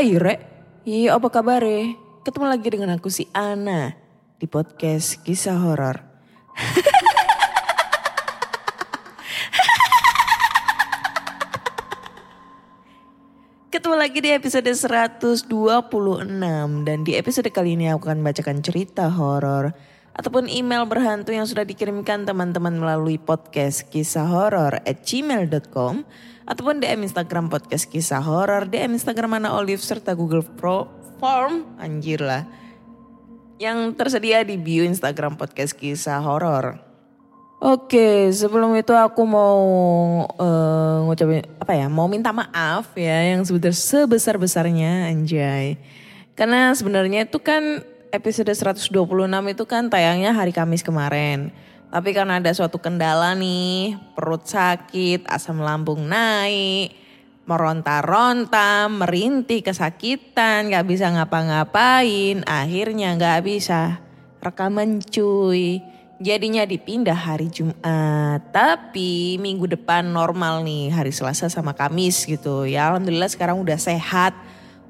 Hai Rek, iya apa kabar Ketemu lagi dengan aku si Ana di podcast kisah horor. Ketemu lagi di episode 126 dan di episode kali ini aku akan bacakan cerita horor ataupun email berhantu yang sudah dikirimkan teman-teman melalui podcast kisah horor at gmail.com ataupun DM Instagram podcast kisah horor, DM Instagram Ana Olive serta Google Pro Form, anjir lah, yang tersedia di bio Instagram podcast kisah horor. Oke, sebelum itu aku mau eh, ngucapin apa ya? Mau minta maaf ya yang sebesar sebesar besarnya anjay. Karena sebenarnya itu kan episode 126 itu kan tayangnya hari Kamis kemarin. Tapi karena ada suatu kendala nih, perut sakit, asam lambung naik, meronta-ronta, merintih, kesakitan, gak bisa ngapa-ngapain, akhirnya gak bisa rekaman cuy. Jadinya dipindah hari Jumat, tapi minggu depan normal nih, hari Selasa sama Kamis gitu. Ya Alhamdulillah sekarang udah sehat,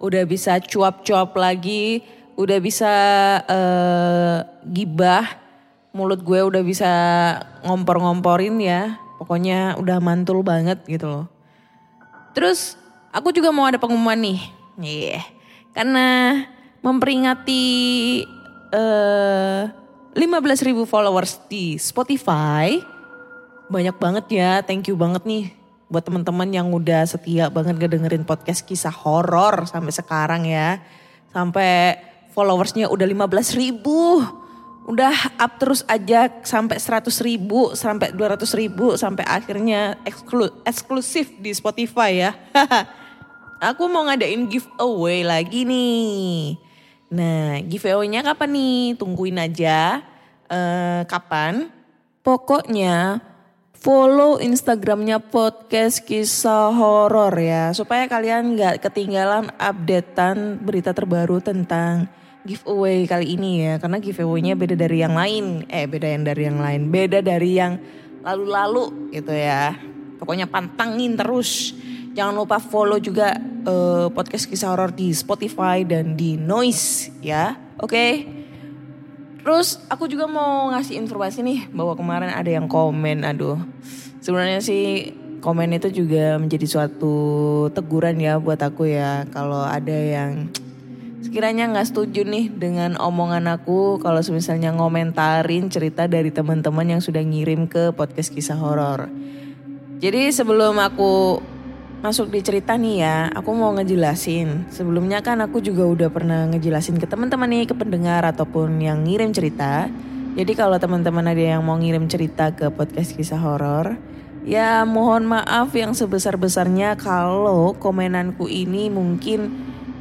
udah bisa cuap-cuap lagi, udah bisa eh, gibah, mulut gue udah bisa ngompor-ngomporin ya. Pokoknya udah mantul banget gitu loh. Terus aku juga mau ada pengumuman nih. Iya. Karena memperingati eh 15.000 followers di Spotify. Banyak banget ya, thank you banget nih buat teman-teman yang udah setia banget ngedengerin podcast kisah horor sampai sekarang ya. Sampai followersnya udah 15 ribu. Udah up terus aja sampai 100 ribu, sampai 200 ribu, sampai akhirnya eksklu- eksklusif di Spotify ya. Aku mau ngadain giveaway lagi nih. Nah, giveaway-nya kapan nih? Tungguin aja. Eh, kapan? Pokoknya follow Instagramnya podcast kisah horor ya. Supaya kalian nggak ketinggalan updatean berita terbaru tentang giveaway kali ini ya. Karena giveaway-nya beda dari yang lain. Eh, beda yang dari yang lain. Beda dari yang lalu-lalu gitu ya. Pokoknya pantangin terus. Jangan lupa follow juga eh, podcast kisah horor di Spotify dan di Noise ya. Oke. Terus aku juga mau ngasih informasi nih bahwa kemarin ada yang komen, aduh. Sebenarnya sih komen itu juga menjadi suatu teguran ya buat aku ya. Kalau ada yang sekiranya nggak setuju nih dengan omongan aku, kalau misalnya ngomentarin cerita dari teman-teman yang sudah ngirim ke podcast kisah horor. Jadi sebelum aku masuk di cerita nih ya, aku mau ngejelasin. Sebelumnya kan aku juga udah pernah ngejelasin ke teman-teman nih, ke pendengar ataupun yang ngirim cerita. Jadi kalau teman-teman ada yang mau ngirim cerita ke podcast kisah horor, ya mohon maaf yang sebesar-besarnya kalau komenanku ini mungkin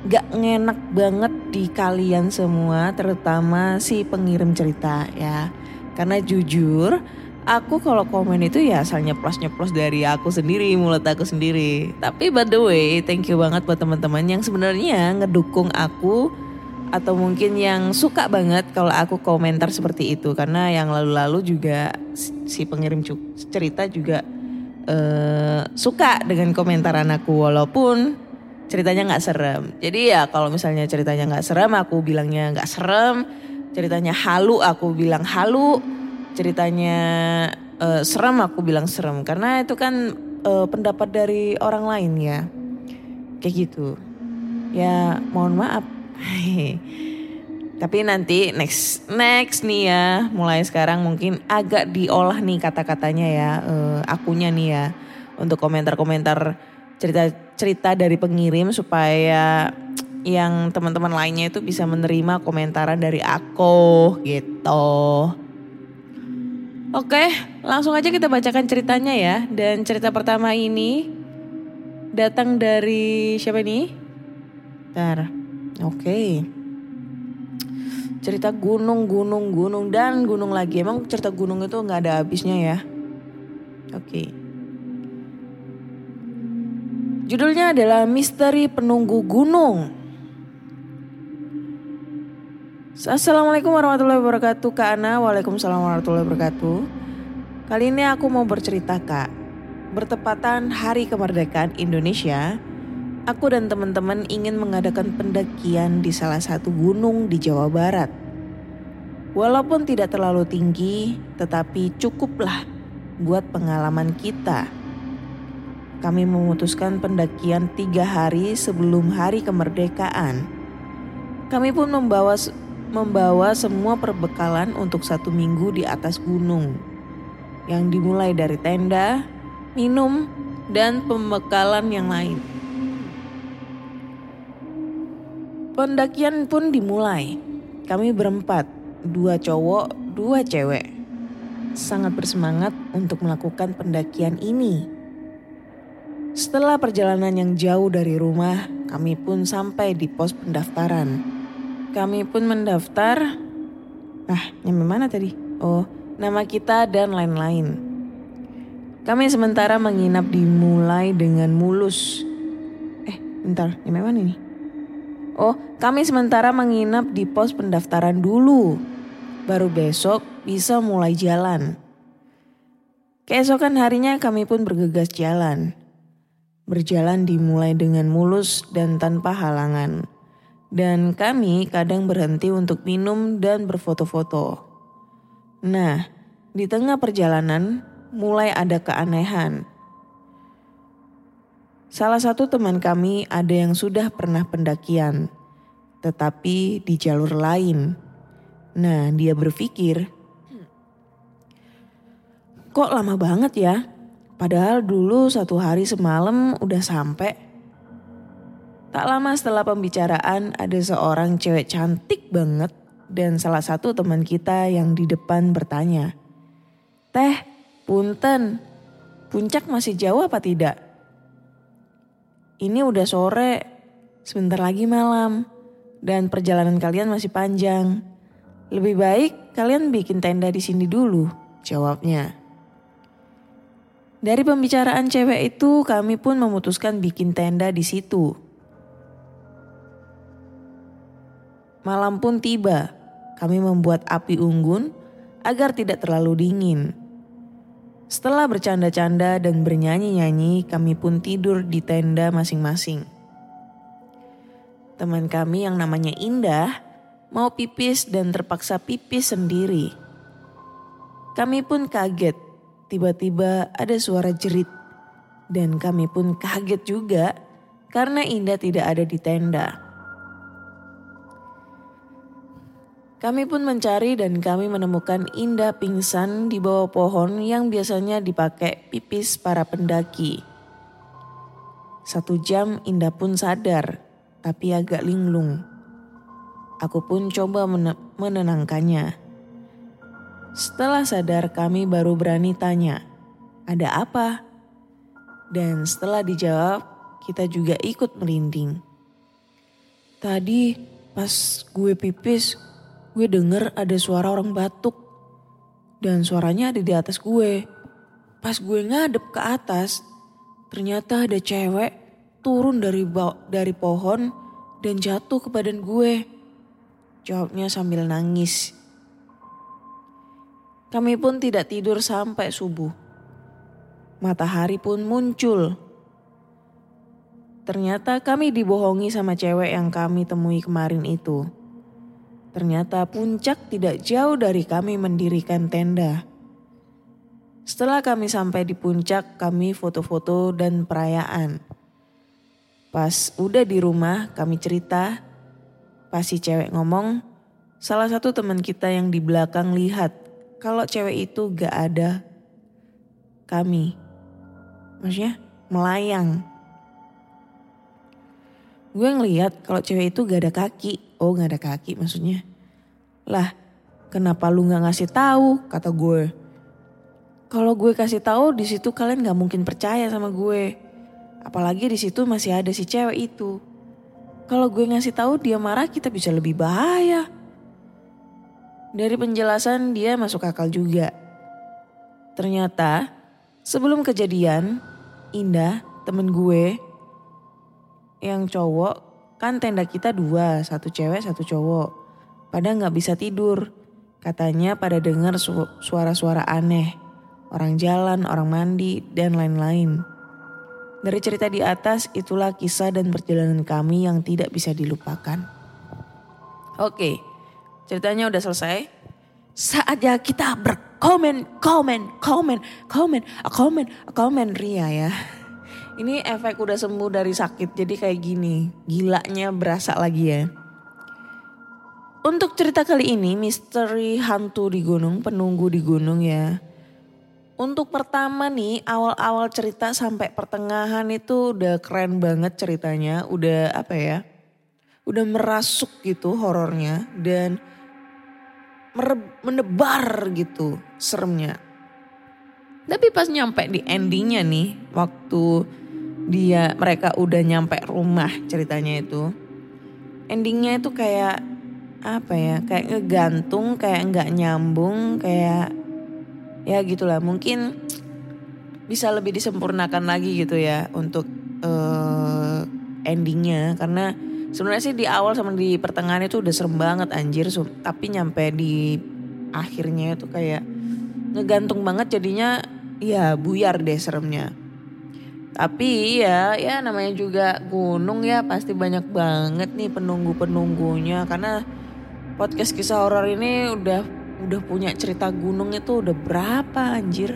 gak ngenak banget di kalian semua, terutama si pengirim cerita ya. Karena jujur, aku kalau komen itu ya asal nyeplos-nyeplos dari aku sendiri, mulut aku sendiri. Tapi by the way, thank you banget buat teman-teman yang sebenarnya ngedukung aku atau mungkin yang suka banget kalau aku komentar seperti itu karena yang lalu-lalu juga si pengirim cerita juga eh, suka dengan komentaran aku walaupun ceritanya nggak serem. Jadi ya kalau misalnya ceritanya nggak serem, aku bilangnya nggak serem. Ceritanya halu, aku bilang halu. Ceritanya eh, serem, aku bilang serem. Karena itu kan eh, pendapat dari orang lain ya, kayak gitu. Ya mohon maaf. Tapi nanti next next nih ya, mulai sekarang mungkin agak diolah nih kata-katanya ya, eh, akunya nih ya, untuk komentar-komentar cerita-cerita dari pengirim supaya yang teman-teman lainnya itu bisa menerima komentaran dari aku gitu. Oke, langsung aja kita bacakan ceritanya ya. Dan cerita pertama ini datang dari siapa ini? Ntar, oke. Cerita gunung, gunung, gunung dan gunung lagi. Emang cerita gunung itu nggak ada habisnya ya? Oke. Judulnya adalah Misteri Penunggu Gunung. Assalamualaikum warahmatullahi wabarakatuh Kak Ana. Waalaikumsalam warahmatullahi wabarakatuh. Kali ini aku mau bercerita Kak. Bertepatan Hari Kemerdekaan Indonesia Aku dan teman-teman ingin mengadakan pendakian di salah satu gunung di Jawa Barat. Walaupun tidak terlalu tinggi Tetapi cukuplah buat pengalaman kita Kami memutuskan pendakian tiga hari sebelum hari kemerdekaan kami pun membawa membawa semua perbekalan untuk satu minggu di atas gunung. Yang dimulai dari tenda, minum, dan pembekalan yang lain. Pendakian pun dimulai. Kami berempat, dua cowok, dua cewek. Sangat bersemangat untuk melakukan pendakian ini. Setelah perjalanan yang jauh dari rumah, kami pun sampai di pos pendaftaran. Kami pun mendaftar. Ah, nyampe mana tadi? Oh, nama kita dan lain-lain. Kami sementara menginap dimulai dengan mulus. Eh, bentar, nyampe mana ini? Oh, kami sementara menginap di pos pendaftaran dulu. Baru besok bisa mulai jalan. Keesokan harinya kami pun bergegas jalan. Berjalan dimulai dengan mulus dan tanpa halangan dan kami kadang berhenti untuk minum dan berfoto-foto. Nah, di tengah perjalanan mulai ada keanehan. Salah satu teman kami ada yang sudah pernah pendakian, tetapi di jalur lain. Nah, dia berpikir, kok lama banget ya? Padahal dulu satu hari semalam udah sampai. Tak lama setelah pembicaraan ada seorang cewek cantik banget dan salah satu teman kita yang di depan bertanya. Teh, punten, puncak masih jauh apa tidak? Ini udah sore, sebentar lagi malam, dan perjalanan kalian masih panjang. Lebih baik kalian bikin tenda di sini dulu, jawabnya. Dari pembicaraan cewek itu, kami pun memutuskan bikin tenda di situ. Malam pun tiba. Kami membuat api unggun agar tidak terlalu dingin. Setelah bercanda-canda dan bernyanyi-nyanyi, kami pun tidur di tenda masing-masing. Teman kami yang namanya Indah mau pipis dan terpaksa pipis sendiri. Kami pun kaget, tiba-tiba ada suara jerit. Dan kami pun kaget juga karena Indah tidak ada di tenda. Kami pun mencari dan kami menemukan Indah pingsan di bawah pohon yang biasanya dipakai pipis para pendaki. Satu jam Indah pun sadar, tapi agak linglung. Aku pun coba menenangkannya. Setelah sadar kami baru berani tanya, ada apa? Dan setelah dijawab, kita juga ikut merinding. Tadi pas gue pipis, gue denger ada suara orang batuk. Dan suaranya ada di atas gue. Pas gue ngadep ke atas, ternyata ada cewek turun dari dari pohon dan jatuh ke badan gue. Jawabnya sambil nangis. Kami pun tidak tidur sampai subuh. Matahari pun muncul. Ternyata kami dibohongi sama cewek yang kami temui kemarin itu. Ternyata puncak tidak jauh dari kami mendirikan tenda. Setelah kami sampai di puncak, kami foto-foto dan perayaan. Pas udah di rumah, kami cerita. Pas si cewek ngomong, salah satu teman kita yang di belakang lihat kalau cewek itu gak ada kami. Maksudnya melayang. Gue ngeliat kalau cewek itu gak ada kaki. Oh gak ada kaki maksudnya. Lah kenapa lu gak ngasih tahu kata gue. Kalau gue kasih tahu di situ kalian gak mungkin percaya sama gue. Apalagi di situ masih ada si cewek itu. Kalau gue ngasih tahu dia marah kita bisa lebih bahaya. Dari penjelasan dia masuk akal juga. Ternyata sebelum kejadian, Indah, temen gue, yang cowok, kan tenda kita dua, satu cewek, satu cowok. Pada nggak bisa tidur. Katanya pada dengar su- suara-suara aneh. Orang jalan, orang mandi, dan lain-lain. Dari cerita di atas, itulah kisah dan perjalanan kami yang tidak bisa dilupakan. Oke, ceritanya udah selesai. Saatnya kita berkomen, komen, komen, komen, komen, komen Ria ya. Ini efek udah sembuh dari sakit jadi kayak gini. Gilanya berasa lagi ya. Untuk cerita kali ini misteri hantu di gunung, penunggu di gunung ya. Untuk pertama nih awal-awal cerita sampai pertengahan itu udah keren banget ceritanya. Udah apa ya, udah merasuk gitu horornya dan menebar gitu seremnya. Tapi pas nyampe di endingnya nih, waktu dia mereka udah nyampe rumah ceritanya itu, endingnya itu kayak apa ya, kayak ngegantung, kayak nggak nyambung, kayak ya gitulah. Mungkin bisa lebih disempurnakan lagi gitu ya untuk eh, endingnya, karena sebenarnya sih di awal sama di pertengahan itu udah serem banget anjir, Su- tapi nyampe di akhirnya itu kayak ngegantung banget jadinya ya buyar deh seremnya. Tapi ya ya namanya juga gunung ya pasti banyak banget nih penunggu-penunggunya karena podcast kisah horor ini udah udah punya cerita gunung itu udah berapa anjir?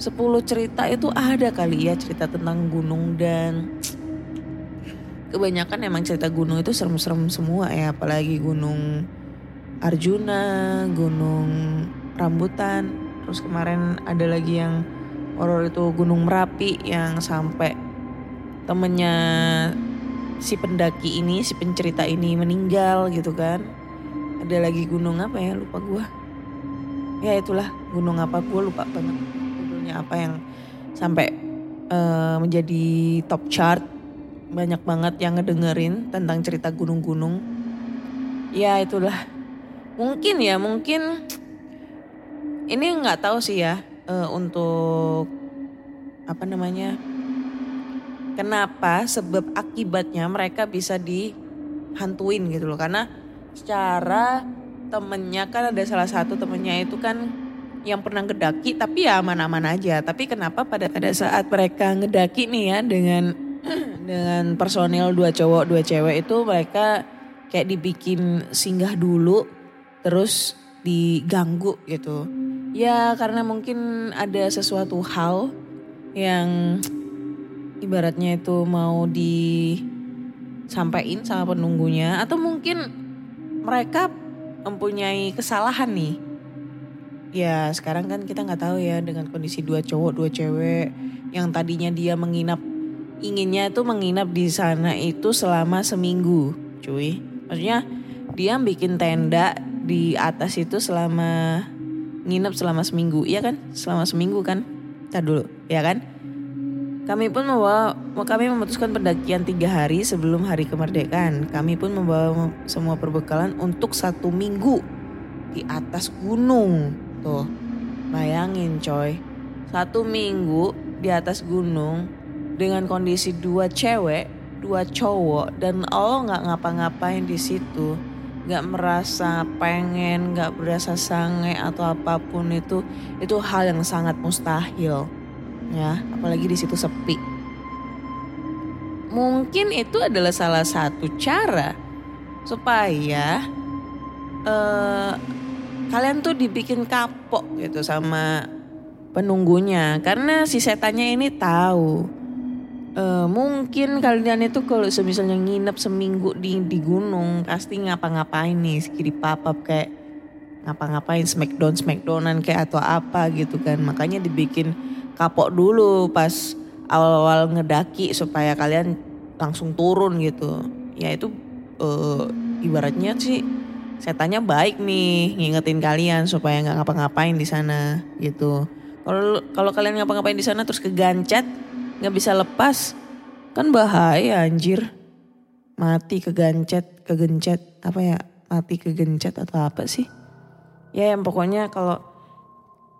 10 cerita itu ada kali ya cerita tentang gunung dan kebanyakan emang cerita gunung itu serem-serem semua ya apalagi gunung Arjuna, gunung rambutan, terus kemarin ada lagi yang horor itu gunung Merapi yang sampai temennya si pendaki ini, si pencerita ini meninggal gitu kan. Ada lagi gunung apa ya lupa gua. Ya itulah gunung apa gua lupa banget judulnya apa yang sampai eh, menjadi top chart banyak banget yang ngedengerin tentang cerita gunung-gunung. Ya itulah. Mungkin ya mungkin ini nggak tahu sih ya eh, untuk apa namanya kenapa sebab akibatnya mereka bisa dihantuin gitu loh. Karena secara temennya kan ada salah satu temennya itu kan yang pernah ngedaki tapi ya aman-aman aja. Tapi kenapa pada pada saat mereka ngedaki nih ya dengan dengan personil dua cowok dua cewek itu mereka kayak dibikin singgah dulu terus diganggu gitu. Ya karena mungkin ada sesuatu hal yang ibaratnya itu mau disampaikan sama penunggunya atau mungkin mereka mempunyai kesalahan nih. Ya sekarang kan kita nggak tahu ya dengan kondisi dua cowok dua cewek yang tadinya dia menginap inginnya itu menginap di sana itu selama seminggu cuy. Maksudnya dia bikin tenda di atas itu selama nginep selama seminggu iya kan? Selama seminggu kan? Ntar dulu ya kan? Kami pun membawa kami memutuskan pendakian tiga hari sebelum hari kemerdekaan. Kami pun membawa semua perbekalan untuk satu minggu di atas gunung. Tuh bayangin coy. Satu minggu di atas gunung dengan kondisi dua cewek dua cowok dan lo nggak ngapa-ngapain di situ nggak merasa pengen nggak berasa sange atau apa pun itu itu hal yang sangat mustahil ya. Apalagi di situ sepi. Mungkin itu adalah salah satu cara supaya eh kalian tuh dibikin kapok gitu sama penunggunya. Karena si setannya ini tahu Eh, mungkin kalian itu kalau misalnya nginep seminggu di di gunung pasti ngapa-ngapain nih? Sekiri papap kayak ngapa-ngapain? Smackdown smackdownan kayak atau apa gitu kan. Makanya dibikin kapok dulu pas awal-awal ngedaki supaya kalian langsung turun gitu. Ya itu eh, ibaratnya sih setannya baik nih ngingetin kalian supaya nggak ngapa-ngapain di sana gitu. Kalau kalau kalian ngapa-ngapain di sana terus kegancet nggak bisa lepas. Kan bahaya anjir. Mati kegancet kegencet. Apa ya? Mati kegencet atau apa sih? Ya yang pokoknya kalau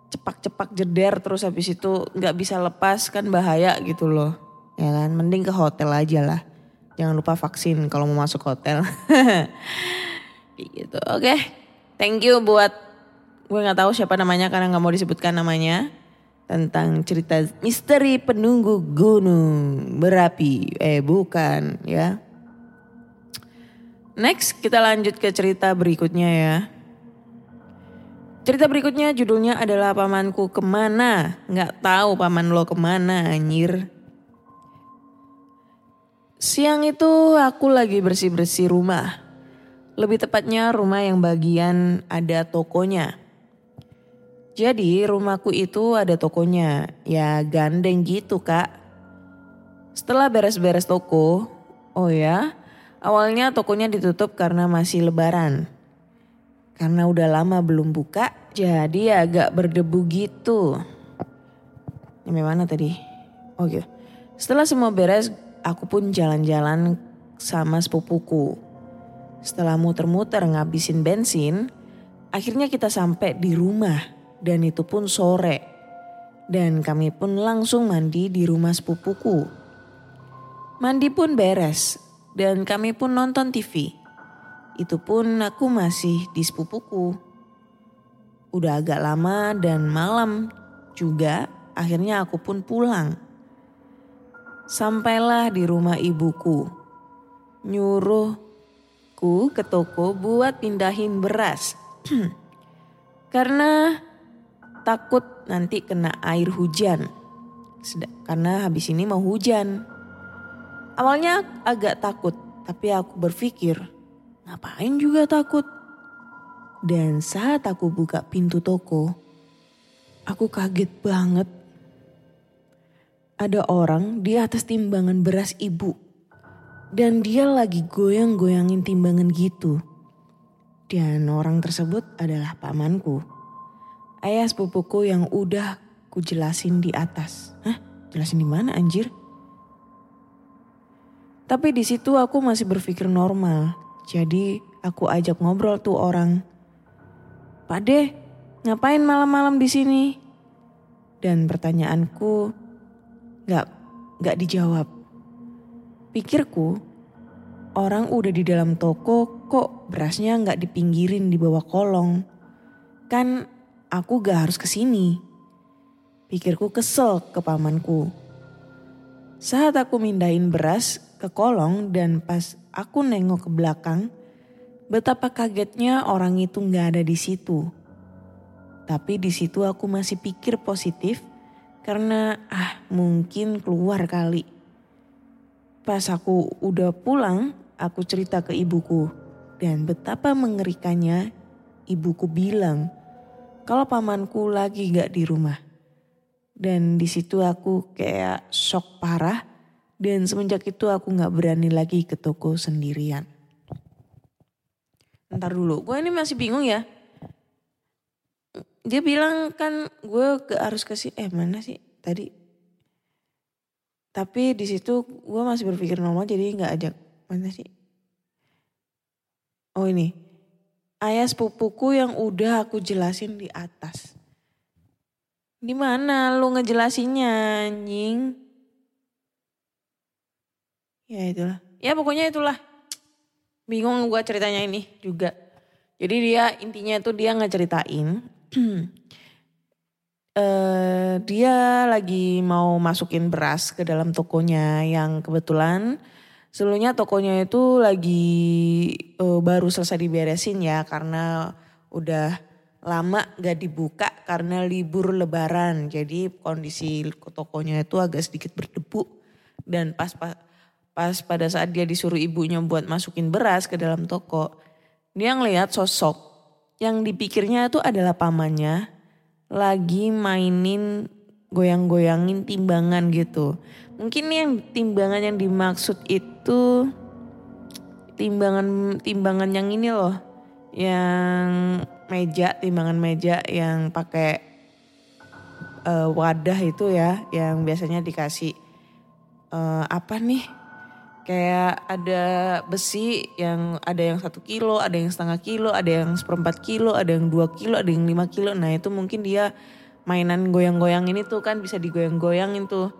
cepak-cepak jeder terus habis itu nggak bisa lepas kan bahaya gitu loh. Ya kan? Mending ke hotel aja lah. Jangan lupa vaksin kalau mau masuk hotel. Gitu. Oke. Thank you buat gue nggak tahu siapa namanya karena nggak mau disebutkan namanya tentang cerita misteri penunggu gunung berapi. Eh bukan ya. Next kita lanjut ke cerita berikutnya ya. Cerita berikutnya judulnya adalah pamanku ke mana. Nggak tahu paman lo ke mana anjir. Siang itu aku lagi bersih-bersih rumah. Lebih tepatnya rumah yang bagian ada tokonya. Jadi rumahku itu ada tokonya, ya gandeng gitu kak. Setelah beres-beres toko, oh ya, awalnya tokonya ditutup karena masih lebaran. Karena udah lama belum buka, jadi agak berdebu gitu. Ini mana tadi? Oh gitu. Setelah semua beres, aku pun jalan-jalan sama sepupuku. Setelah muter-muter ngabisin bensin, akhirnya kita sampai di rumah dan itu pun sore. Dan kami pun langsung mandi di rumah sepupuku. Mandi pun beres dan kami pun nonton TV. Itu pun aku masih di sepupuku. Udah agak lama dan malam juga akhirnya aku pun pulang. Sampailah di rumah ibuku. Nyuruhku ke toko buat pindahin beras. Karena takut nanti kena air hujan. Karena habis ini mau hujan. Awalnya agak takut, tapi aku berpikir, ngapain juga takut? Dan saat aku buka pintu toko, aku kaget banget. Ada orang di atas timbangan beras ibu. Dan dia lagi goyang-goyangin timbangan gitu. Dan orang tersebut adalah pamanku ayah sepupuku yang udah ku jelasin di atas. Hah? Jelasin di mana anjir? Tapi di situ aku masih berpikir normal. Jadi aku ajak ngobrol tuh orang. Pak De, ngapain malam-malam di sini? Dan pertanyaanku gak, gak dijawab. Pikirku, orang udah di dalam toko kok berasnya gak dipinggirin di bawah kolong. Kan aku gak harus ke sini. Pikirku kesel ke pamanku. Saat aku mindahin beras ke kolong dan pas aku nengok ke belakang, betapa kagetnya orang itu gak ada di situ. Tapi di situ aku masih pikir positif karena ah mungkin keluar kali. Pas aku udah pulang, aku cerita ke ibuku dan betapa mengerikannya ibuku bilang kalau pamanku lagi gak di rumah. Dan di situ aku kayak shock parah dan semenjak itu aku gak berani lagi ke toko sendirian. Ntar dulu, gue ini masih bingung ya. Dia bilang kan gue ke, harus ke eh mana sih tadi. Tapi di situ gue masih berpikir normal jadi nggak ajak mana sih. Oh ini, ayah sepupuku yang udah aku jelasin di atas. Di mana lu ngejelasinnya anjing? Ya itulah. Ya pokoknya itulah. Bingung gue ceritanya ini juga. Jadi dia intinya itu dia ngeceritain. uh, dia lagi mau masukin beras ke dalam tokonya yang kebetulan Sebelumnya tokonya itu lagi uh, baru selesai diberesin ya karena udah lama gak dibuka karena libur lebaran. Jadi kondisi tokonya itu agak sedikit berdebu Dan pas pas, pas pada saat dia disuruh ibunya buat masukin beras ke dalam toko, dia ngelihat sosok yang dipikirnya itu adalah pamannya lagi mainin goyang-goyangin timbangan gitu. Mungkin yang timbangan yang dimaksud itu timbangan timbangan yang ini loh, yang meja, timbangan meja yang pakai uh, wadah itu ya, yang biasanya dikasih uh, apa nih? Kayak ada besi yang ada yang satu kilo, ada yang setengah kilo, ada yang seperempat kilo, ada yang dua kilo, ada yang lima kilo. Nah itu mungkin dia mainan goyang-goyang ini tuh kan bisa digoyang-goyangin tuh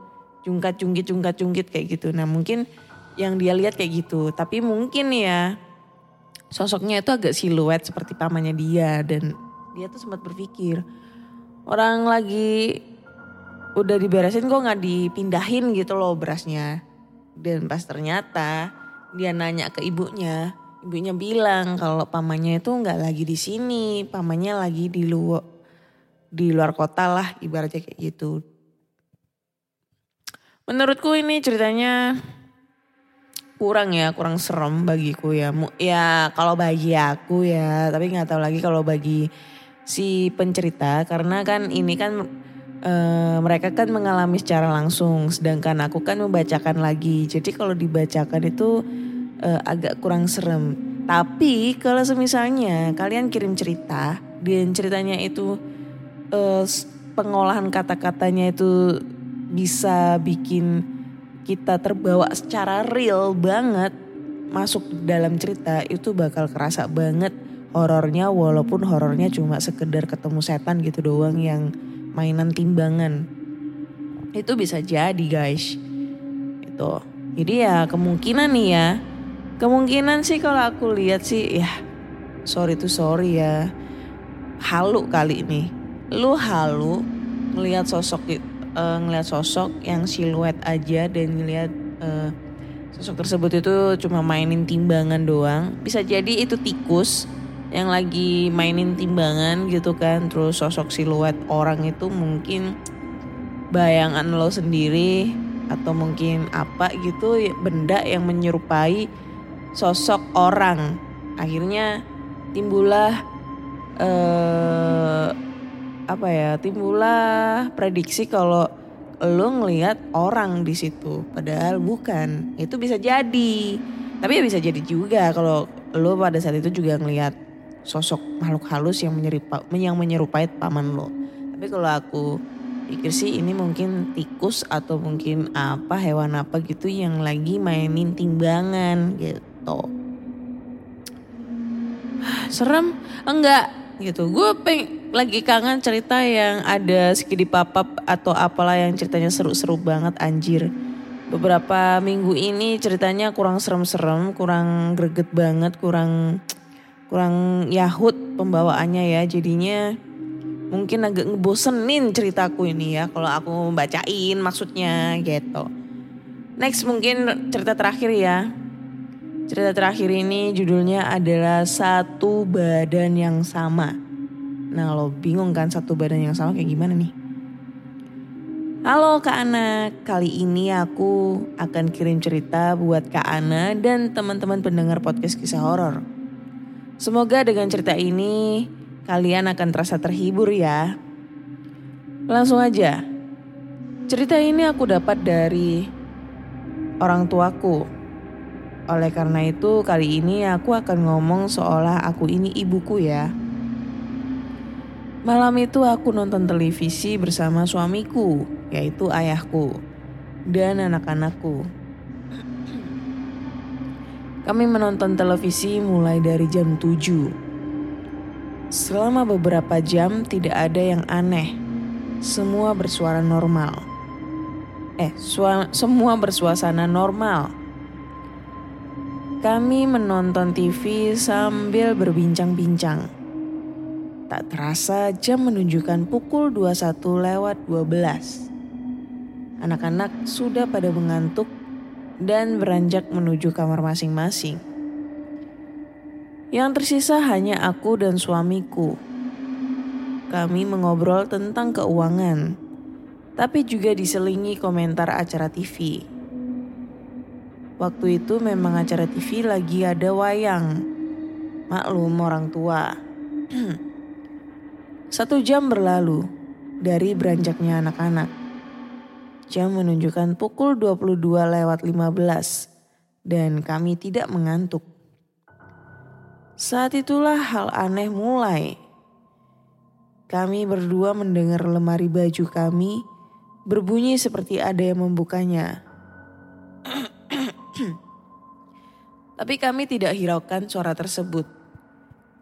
jungkat jungkit jungkat jungkit kayak gitu. Nah mungkin yang dia lihat kayak gitu. Tapi mungkin ya sosoknya itu agak siluet seperti pamannya dia dan dia tuh sempat berpikir orang lagi udah diberesin kok nggak dipindahin gitu loh berasnya. Dan pas ternyata dia nanya ke ibunya, ibunya bilang kalau pamannya itu nggak lagi di sini, pamannya lagi di luar di luar kota lah ibaratnya kayak gitu. Menurutku ini ceritanya kurang ya, kurang serem bagiku ya. Ya kalau bagi aku ya, tapi nggak tahu lagi kalau bagi si pencerita karena kan ini kan uh, mereka kan mengalami secara langsung, sedangkan aku kan membacakan lagi. Jadi kalau dibacakan itu uh, agak kurang serem. Tapi kalau semisalnya kalian kirim cerita dan ceritanya itu uh, pengolahan kata-katanya itu bisa bikin kita terbawa secara real banget masuk dalam cerita itu bakal kerasa banget horornya walaupun horornya cuma sekedar ketemu setan gitu doang yang mainan timbangan. Itu bisa jadi guys. Itu. Jadi ya kemungkinan nih ya. Kemungkinan sih kalau aku lihat sih ya sorry tuh sorry ya. Halu kali ini. Lu halu ngelihat sosok uh, ngelihat sosok yang siluet aja dan ngelihat uh, sosok tersebut itu cuma mainin timbangan doang. Bisa jadi itu tikus yang lagi mainin timbangan gitu kan terus sosok siluet orang itu mungkin bayangan lo sendiri atau mungkin apa gitu benda yang menyerupai sosok orang akhirnya timbullah eh apa ya timbullah prediksi kalau lo ngelihat orang di situ padahal bukan itu bisa jadi tapi ya bisa jadi juga kalau lo pada saat itu juga ngelihat sosok makhluk halus yang menyerupai, yang menyerupai paman lo. Tapi kalau aku pikir sih ini mungkin tikus atau mungkin apa hewan apa gitu yang lagi mainin timbangan gitu. Serem? Enggak gitu. Gue peng lagi kangen cerita yang ada skidi papap atau apalah yang ceritanya seru-seru banget anjir. Beberapa minggu ini ceritanya kurang serem-serem, kurang greget banget, kurang kurang yahut pembawaannya ya jadinya mungkin agak ngebosenin ceritaku ini ya kalau aku membacain maksudnya gitu. Next mungkin cerita terakhir ya. Cerita terakhir ini judulnya adalah satu badan yang sama. Nah lo bingung kan satu badan yang sama kayak gimana nih? Halo Kak Ana, kali ini aku akan kirim cerita buat Kak Ana dan teman-teman pendengar podcast kisah horor. Semoga dengan cerita ini kalian akan terasa terhibur ya. Langsung aja. Cerita ini aku dapat dari orang tuaku. Oleh karena itu kali ini aku akan ngomong seolah aku ini ibuku ya. Malam itu aku nonton televisi bersama suamiku, yaitu ayahku, dan anak-anakku. Kami menonton televisi mulai dari jam 7. Selama beberapa jam tidak ada yang aneh. Semua bersuara normal. Eh, semua bersuasana normal. Kami menonton TV sambil berbincang-bincang. Tak terasa jam menunjukkan pukul 21 lewat 12. Anak-anak sudah pada mengantuk dan beranjak menuju kamar masing-masing. Yang tersisa hanya aku dan suamiku. Kami mengobrol tentang keuangan, tapi juga diselingi komentar acara TV. Waktu itu memang acara TV lagi ada wayang. Maklum orang tua. Satu jam berlalu dari beranjaknya anak-anak. Jam menunjukkan pukul 22 lewat 15 dan kami tidak mengantuk. Saat itulah hal aneh mulai. Kami berdua mendengar lemari baju kami berbunyi seperti ada yang membukanya. Tapi kami tidak hiraukan suara tersebut.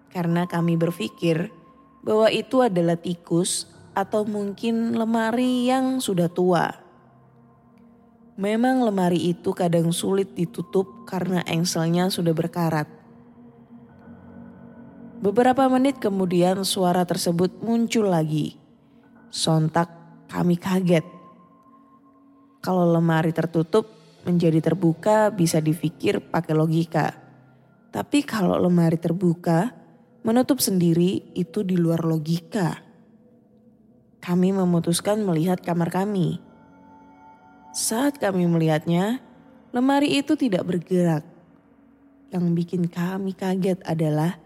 Karena kami berpikir bahwa itu adalah tikus atau mungkin lemari yang sudah tua. Memang lemari itu kadang sulit ditutup karena engselnya sudah berkarat. Beberapa menit kemudian suara tersebut muncul lagi. Sontak kami kaget. Kalau lemari tertutup menjadi terbuka bisa dipikir pakai logika. Tapi kalau lemari terbuka, menutup sendiri itu di luar logika. Kami memutuskan melihat kamar kami. Saat kami melihatnya, lemari itu tidak bergerak. Yang bikin kami kaget adalah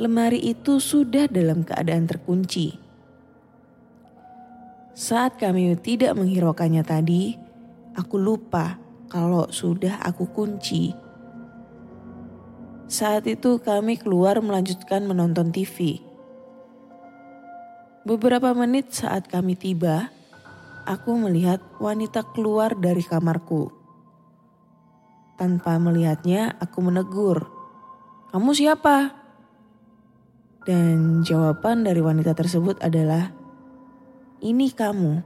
lemari itu sudah dalam keadaan terkunci. Saat kami tidak menghiraukannya tadi, aku lupa kalau sudah aku kunci. Saat itu kami keluar melanjutkan menonton TV. Beberapa menit saat kami tiba, aku melihat wanita keluar dari kamarku. Tanpa melihatnya, aku menegur, "Kamu siapa?" Dan jawaban dari wanita tersebut adalah, "Ini kamu."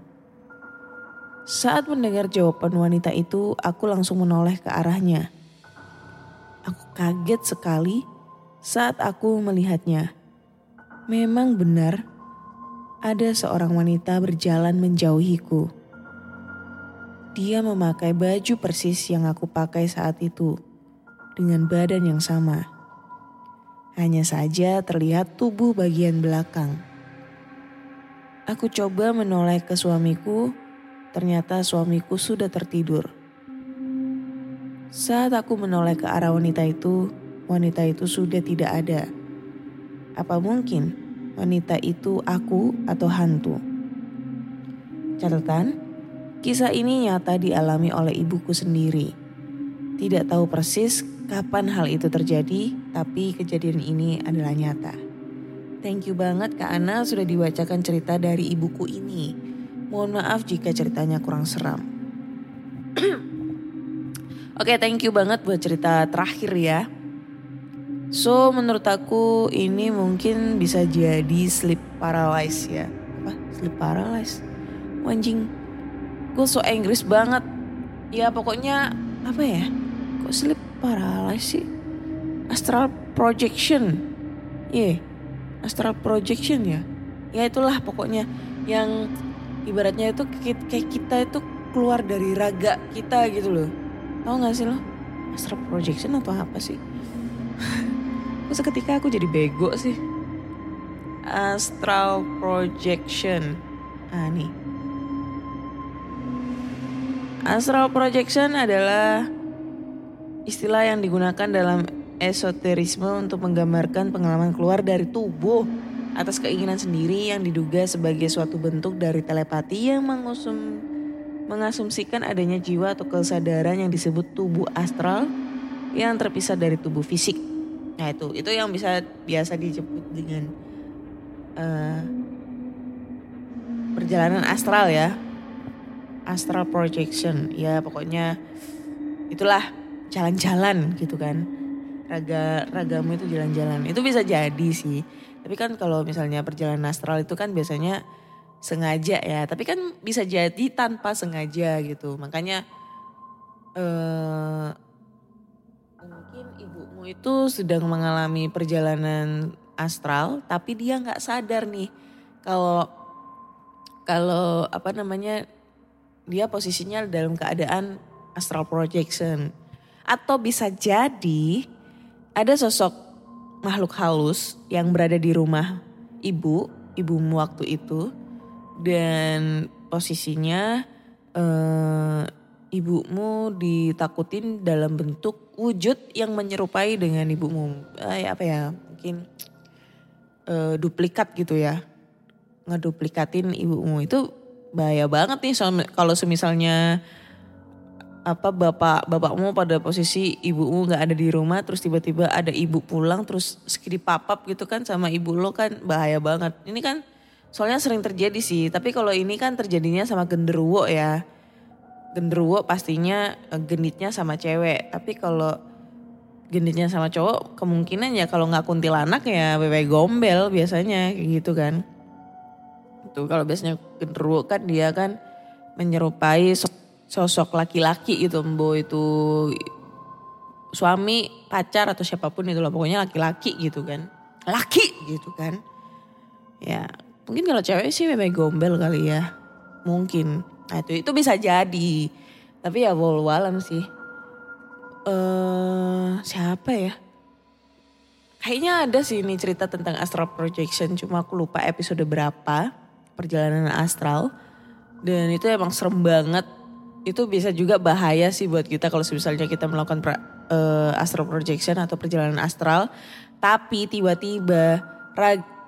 Saat mendengar jawaban wanita itu, aku langsung menoleh ke arahnya. Aku kaget sekali saat aku melihatnya. Memang benar, ada seorang wanita berjalan menjauhiku. Dia memakai baju persis yang aku pakai saat itu, dengan badan yang sama. Hanya saja terlihat tubuh bagian belakang. Aku coba menoleh ke suamiku, ternyata suamiku sudah tertidur. Saat aku menoleh ke arah wanita itu, wanita itu sudah tidak ada. Apa mungkin wanita itu aku atau hantu? Catatan, kisah ini nyata dialami oleh ibuku sendiri. Tidak tahu persis kapan hal itu terjadi, tapi kejadian ini adalah nyata. Thank you banget Kak Ana sudah dibacakan cerita dari ibuku ini. Mohon maaf jika ceritanya kurang seram. Oke, thank you banget buat cerita terakhir ya. So, menurut aku ini mungkin bisa jadi sleep paralysis ya. Apa? Sleep paralysis? Wanjing, gue so Inggris banget. Ya pokoknya apa ya? Kok sleep paralysis sih? Astral projection. Iya, yeah, astral projection ya. Ya itulah pokoknya yang ibaratnya itu kayak kita itu keluar dari raga kita gitu loh. Tahu gak sih lo? Astral projection atau apa sih? Kok seketika aku jadi bego sih? Astral projection. Ah nih. Astral projection adalah istilah yang digunakan dalam esoterisme untuk menggambarkan pengalaman keluar dari tubuh atas keinginan sendiri yang diduga sebagai suatu bentuk dari telepati yang mengusum, mengasumsikan adanya jiwa atau kesadaran yang disebut tubuh astral yang terpisah dari tubuh fisik. Nah itu, itu yang bisa biasa disebut dengan uh, perjalanan astral ya. Astral projection ya pokoknya itulah jalan-jalan gitu kan. Raga ragamu itu jalan-jalan. Itu bisa jadi sih. Tapi kan kalau misalnya perjalanan astral itu kan biasanya sengaja ya tapi kan bisa jadi tanpa sengaja gitu makanya eh, mungkin ibumu itu sedang mengalami perjalanan astral tapi dia nggak sadar nih kalau kalau apa namanya dia posisinya dalam keadaan astral projection. Atau bisa jadi ada sosok makhluk halus yang berada di rumah ibu, ibumu waktu itu. Dan posisinya uh, ibumu ditakutin dalam bentuk wujud yang menyerupai dengan ibumu. Eh, apa ya? Mungkin eh, duplikat gitu ya. Ngeduplikatin ibumu itu bahaya banget nih kalau semisalnya apa bapak bapakmu pada posisi ibumu nggak ada di rumah terus tiba-tiba ada ibu pulang terus sekiri papap gitu kan sama ibu lo kan bahaya banget ini kan soalnya sering terjadi sih tapi kalau ini kan terjadinya sama genderuwo ya. Genderuwo pastinya eh, genitnya sama cewek tapi kalau genitnya sama cowok kemungkinan ya kalau nggak kuntilanak ya wewe gombel biasanya kayak gitu kan. Tuh kalau biasanya genderuwo kan dia kan menyerupai so- sosok laki-laki gitu Mbo itu suami pacar atau siapa pun itu loh pokoknya laki-laki gitu kan. Laki gitu kan. Ya mungkin kalau cewek sih memang gombel kali ya. Mungkin. Nah itu itu bisa jadi. Tapi ya walau sih. Eh siapa ya? Kayaknya ada sih ini cerita tentang astral projection. Cuma aku lupa episode berapa perjalanan astral. Dan itu emang serem banget. Itu bisa juga bahaya sih buat kita kalau misalnya kita melakukan pra- eh, astral projection atau perjalanan astral. Tapi tiba-tiba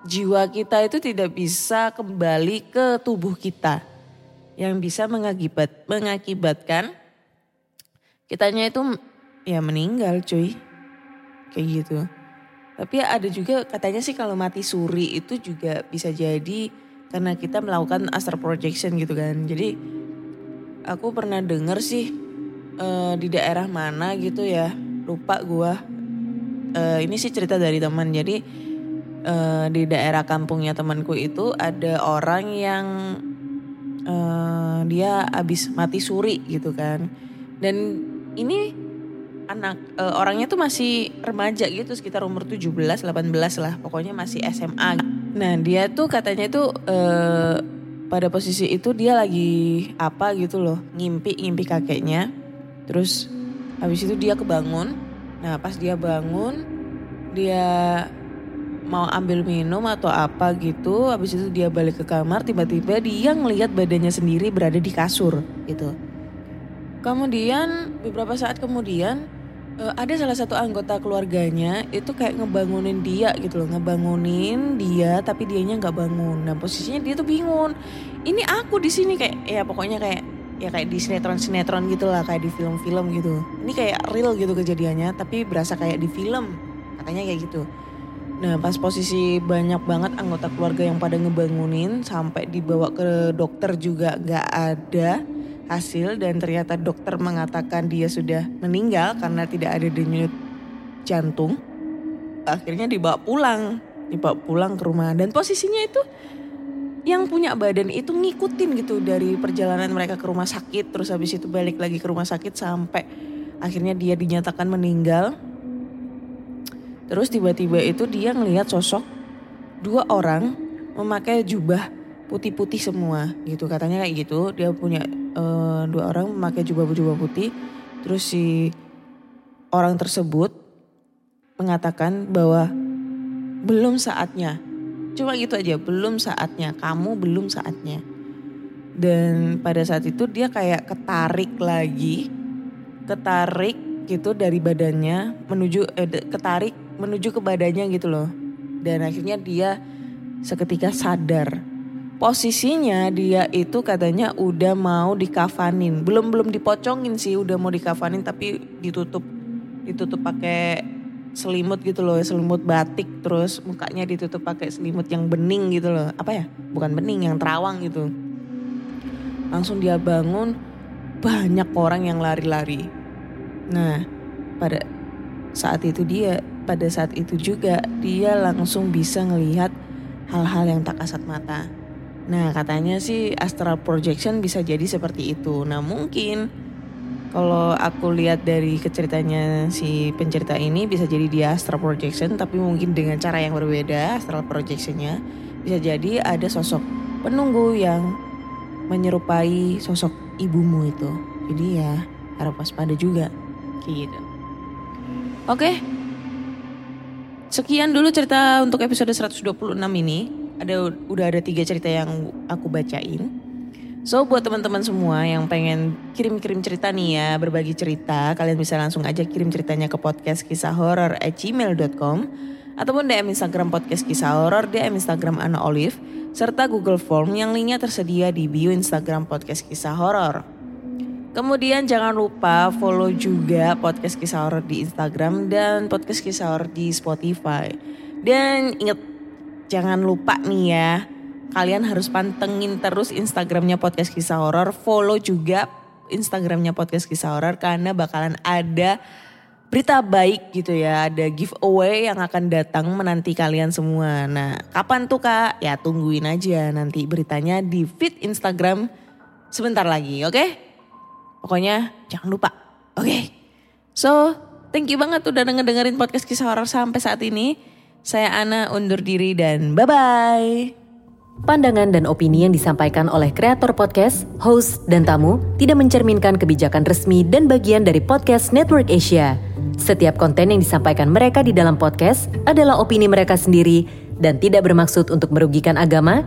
jiwa kita itu tidak bisa kembali ke tubuh kita. Yang bisa mengakibat mengakibatkan kitanya itu ya meninggal cuy. Kayak gitu. Tapi ada juga katanya sih kalau mati suri itu juga bisa jadi karena kita melakukan astral projection gitu kan. Jadi aku pernah denger sih eh, di daerah mana gitu ya. Lupa gua. Eh, ini sih cerita dari teman. Jadi eh, di daerah kampungnya temanku itu ada orang yang eh, dia habis mati suri gitu kan. Dan ini anak eh, orangnya tuh masih remaja gitu sekitar umur 17 18 lah pokoknya masih SMA nah dia tuh katanya tuh eh, pada posisi itu dia lagi apa gitu loh ngimpi ngimpi kakeknya. Terus habis itu dia kebangun. Nah pas dia bangun dia mau ambil minum atau apa gitu habis itu dia balik ke kamar tiba-tiba dia ngelihat badannya sendiri berada di kasur gitu Kemudian beberapa saat kemudian eh, ada salah satu anggota keluarganya itu kayak ngebangunin dia gitu loh, ngebangunin dia tapi dianya nggak bangun. Nah posisinya dia tuh bingung. Ini aku di sini kayak ya pokoknya kayak ya kayak di sinetron-sinetron gitu lah kayak di film-film gitu. Ini kayak real gitu kejadiannya tapi berasa kayak di film katanya kayak gitu. Nah pas posisi banyak banget anggota keluarga yang pada ngebangunin sampai dibawa ke dokter juga nggak ada hasil dan ternyata dokter mengatakan dia sudah meninggal karena tidak ada denyut jantung. Akhirnya dibawa pulang, dibawa pulang ke rumah dan posisinya itu yang punya badan itu ngikutin gitu dari perjalanan mereka ke rumah sakit terus habis itu balik lagi ke rumah sakit sampai akhirnya dia dinyatakan meninggal. Terus tiba-tiba itu dia ngelihat sosok dua orang memakai jubah putih-putih semua gitu. Katanya kayak gitu dia punya eh, dua orang memakai jubah-jubah putih. Terus si orang tersebut mengatakan bahwa belum saatnya cuma gitu aja belum saatnya kamu belum saatnya. Dan pada saat itu dia kayak ketarik lagi ketarik gitu dari badannya menuju eh, ketarik menuju ke badannya gitu loh. Dan akhirnya dia seketika sadar. Posisinya dia itu katanya udah mau dikafanin. Belum belum dipocongin sih udah mau dikafanin tapi ditutup. Ditutup pakai selimut gitu loh selimut batik. Terus mukanya ditutup pakai selimut yang bening gitu loh. Apa ya? Bukan bening yang terawang gitu. Langsung dia bangun banyak orang yang lari-lari. Nah pada saat itu dia pada saat itu juga dia langsung bisa ngelihat hal-hal yang tak kasat mata Nah katanya sih astral projection bisa jadi seperti itu. Nah mungkin kalau aku lihat dari keceritanya si pencerita ini bisa jadi dia astral projection tapi mungkin dengan cara yang berbeda astral projectionnya bisa jadi ada sosok penunggu yang menyerupai sosok ibumu itu. Jadi ya harap waspada juga gitu. Oke. Sekian dulu cerita untuk episode 126 ini ada udah ada tiga cerita yang aku bacain. So buat teman-teman semua yang pengen kirim-kirim cerita nih ya, berbagi cerita, kalian bisa langsung aja kirim ceritanya ke podcast kisah horor at gmail.com ataupun DM Instagram podcast kisah horor, DM Instagram Ana Olive, serta Google Form yang linknya tersedia di bio Instagram podcast kisah horor. Kemudian jangan lupa follow juga podcast kisah horor di Instagram dan podcast kisah horor di Spotify. Dan inget jangan lupa nih ya, kalian harus pantengin terus Instagramnya podcast kisah horor, follow juga Instagramnya podcast kisah horor karena bakalan ada berita baik gitu ya, ada giveaway yang akan datang menanti kalian semua. Nah, kapan tuh kak? Ya tungguin aja nanti beritanya di feed Instagram sebentar lagi, oke? Pokoknya jangan lupa, oke? So, thank you banget udah denger-dengerin podcast kisah horor sampai saat ini. Saya Ana undur diri dan bye-bye. Pandangan dan opini yang disampaikan oleh kreator podcast, host, dan tamu tidak mencerminkan kebijakan resmi dan bagian dari podcast Network Asia. Setiap konten yang disampaikan mereka di dalam podcast adalah opini mereka sendiri dan tidak bermaksud untuk merugikan agama,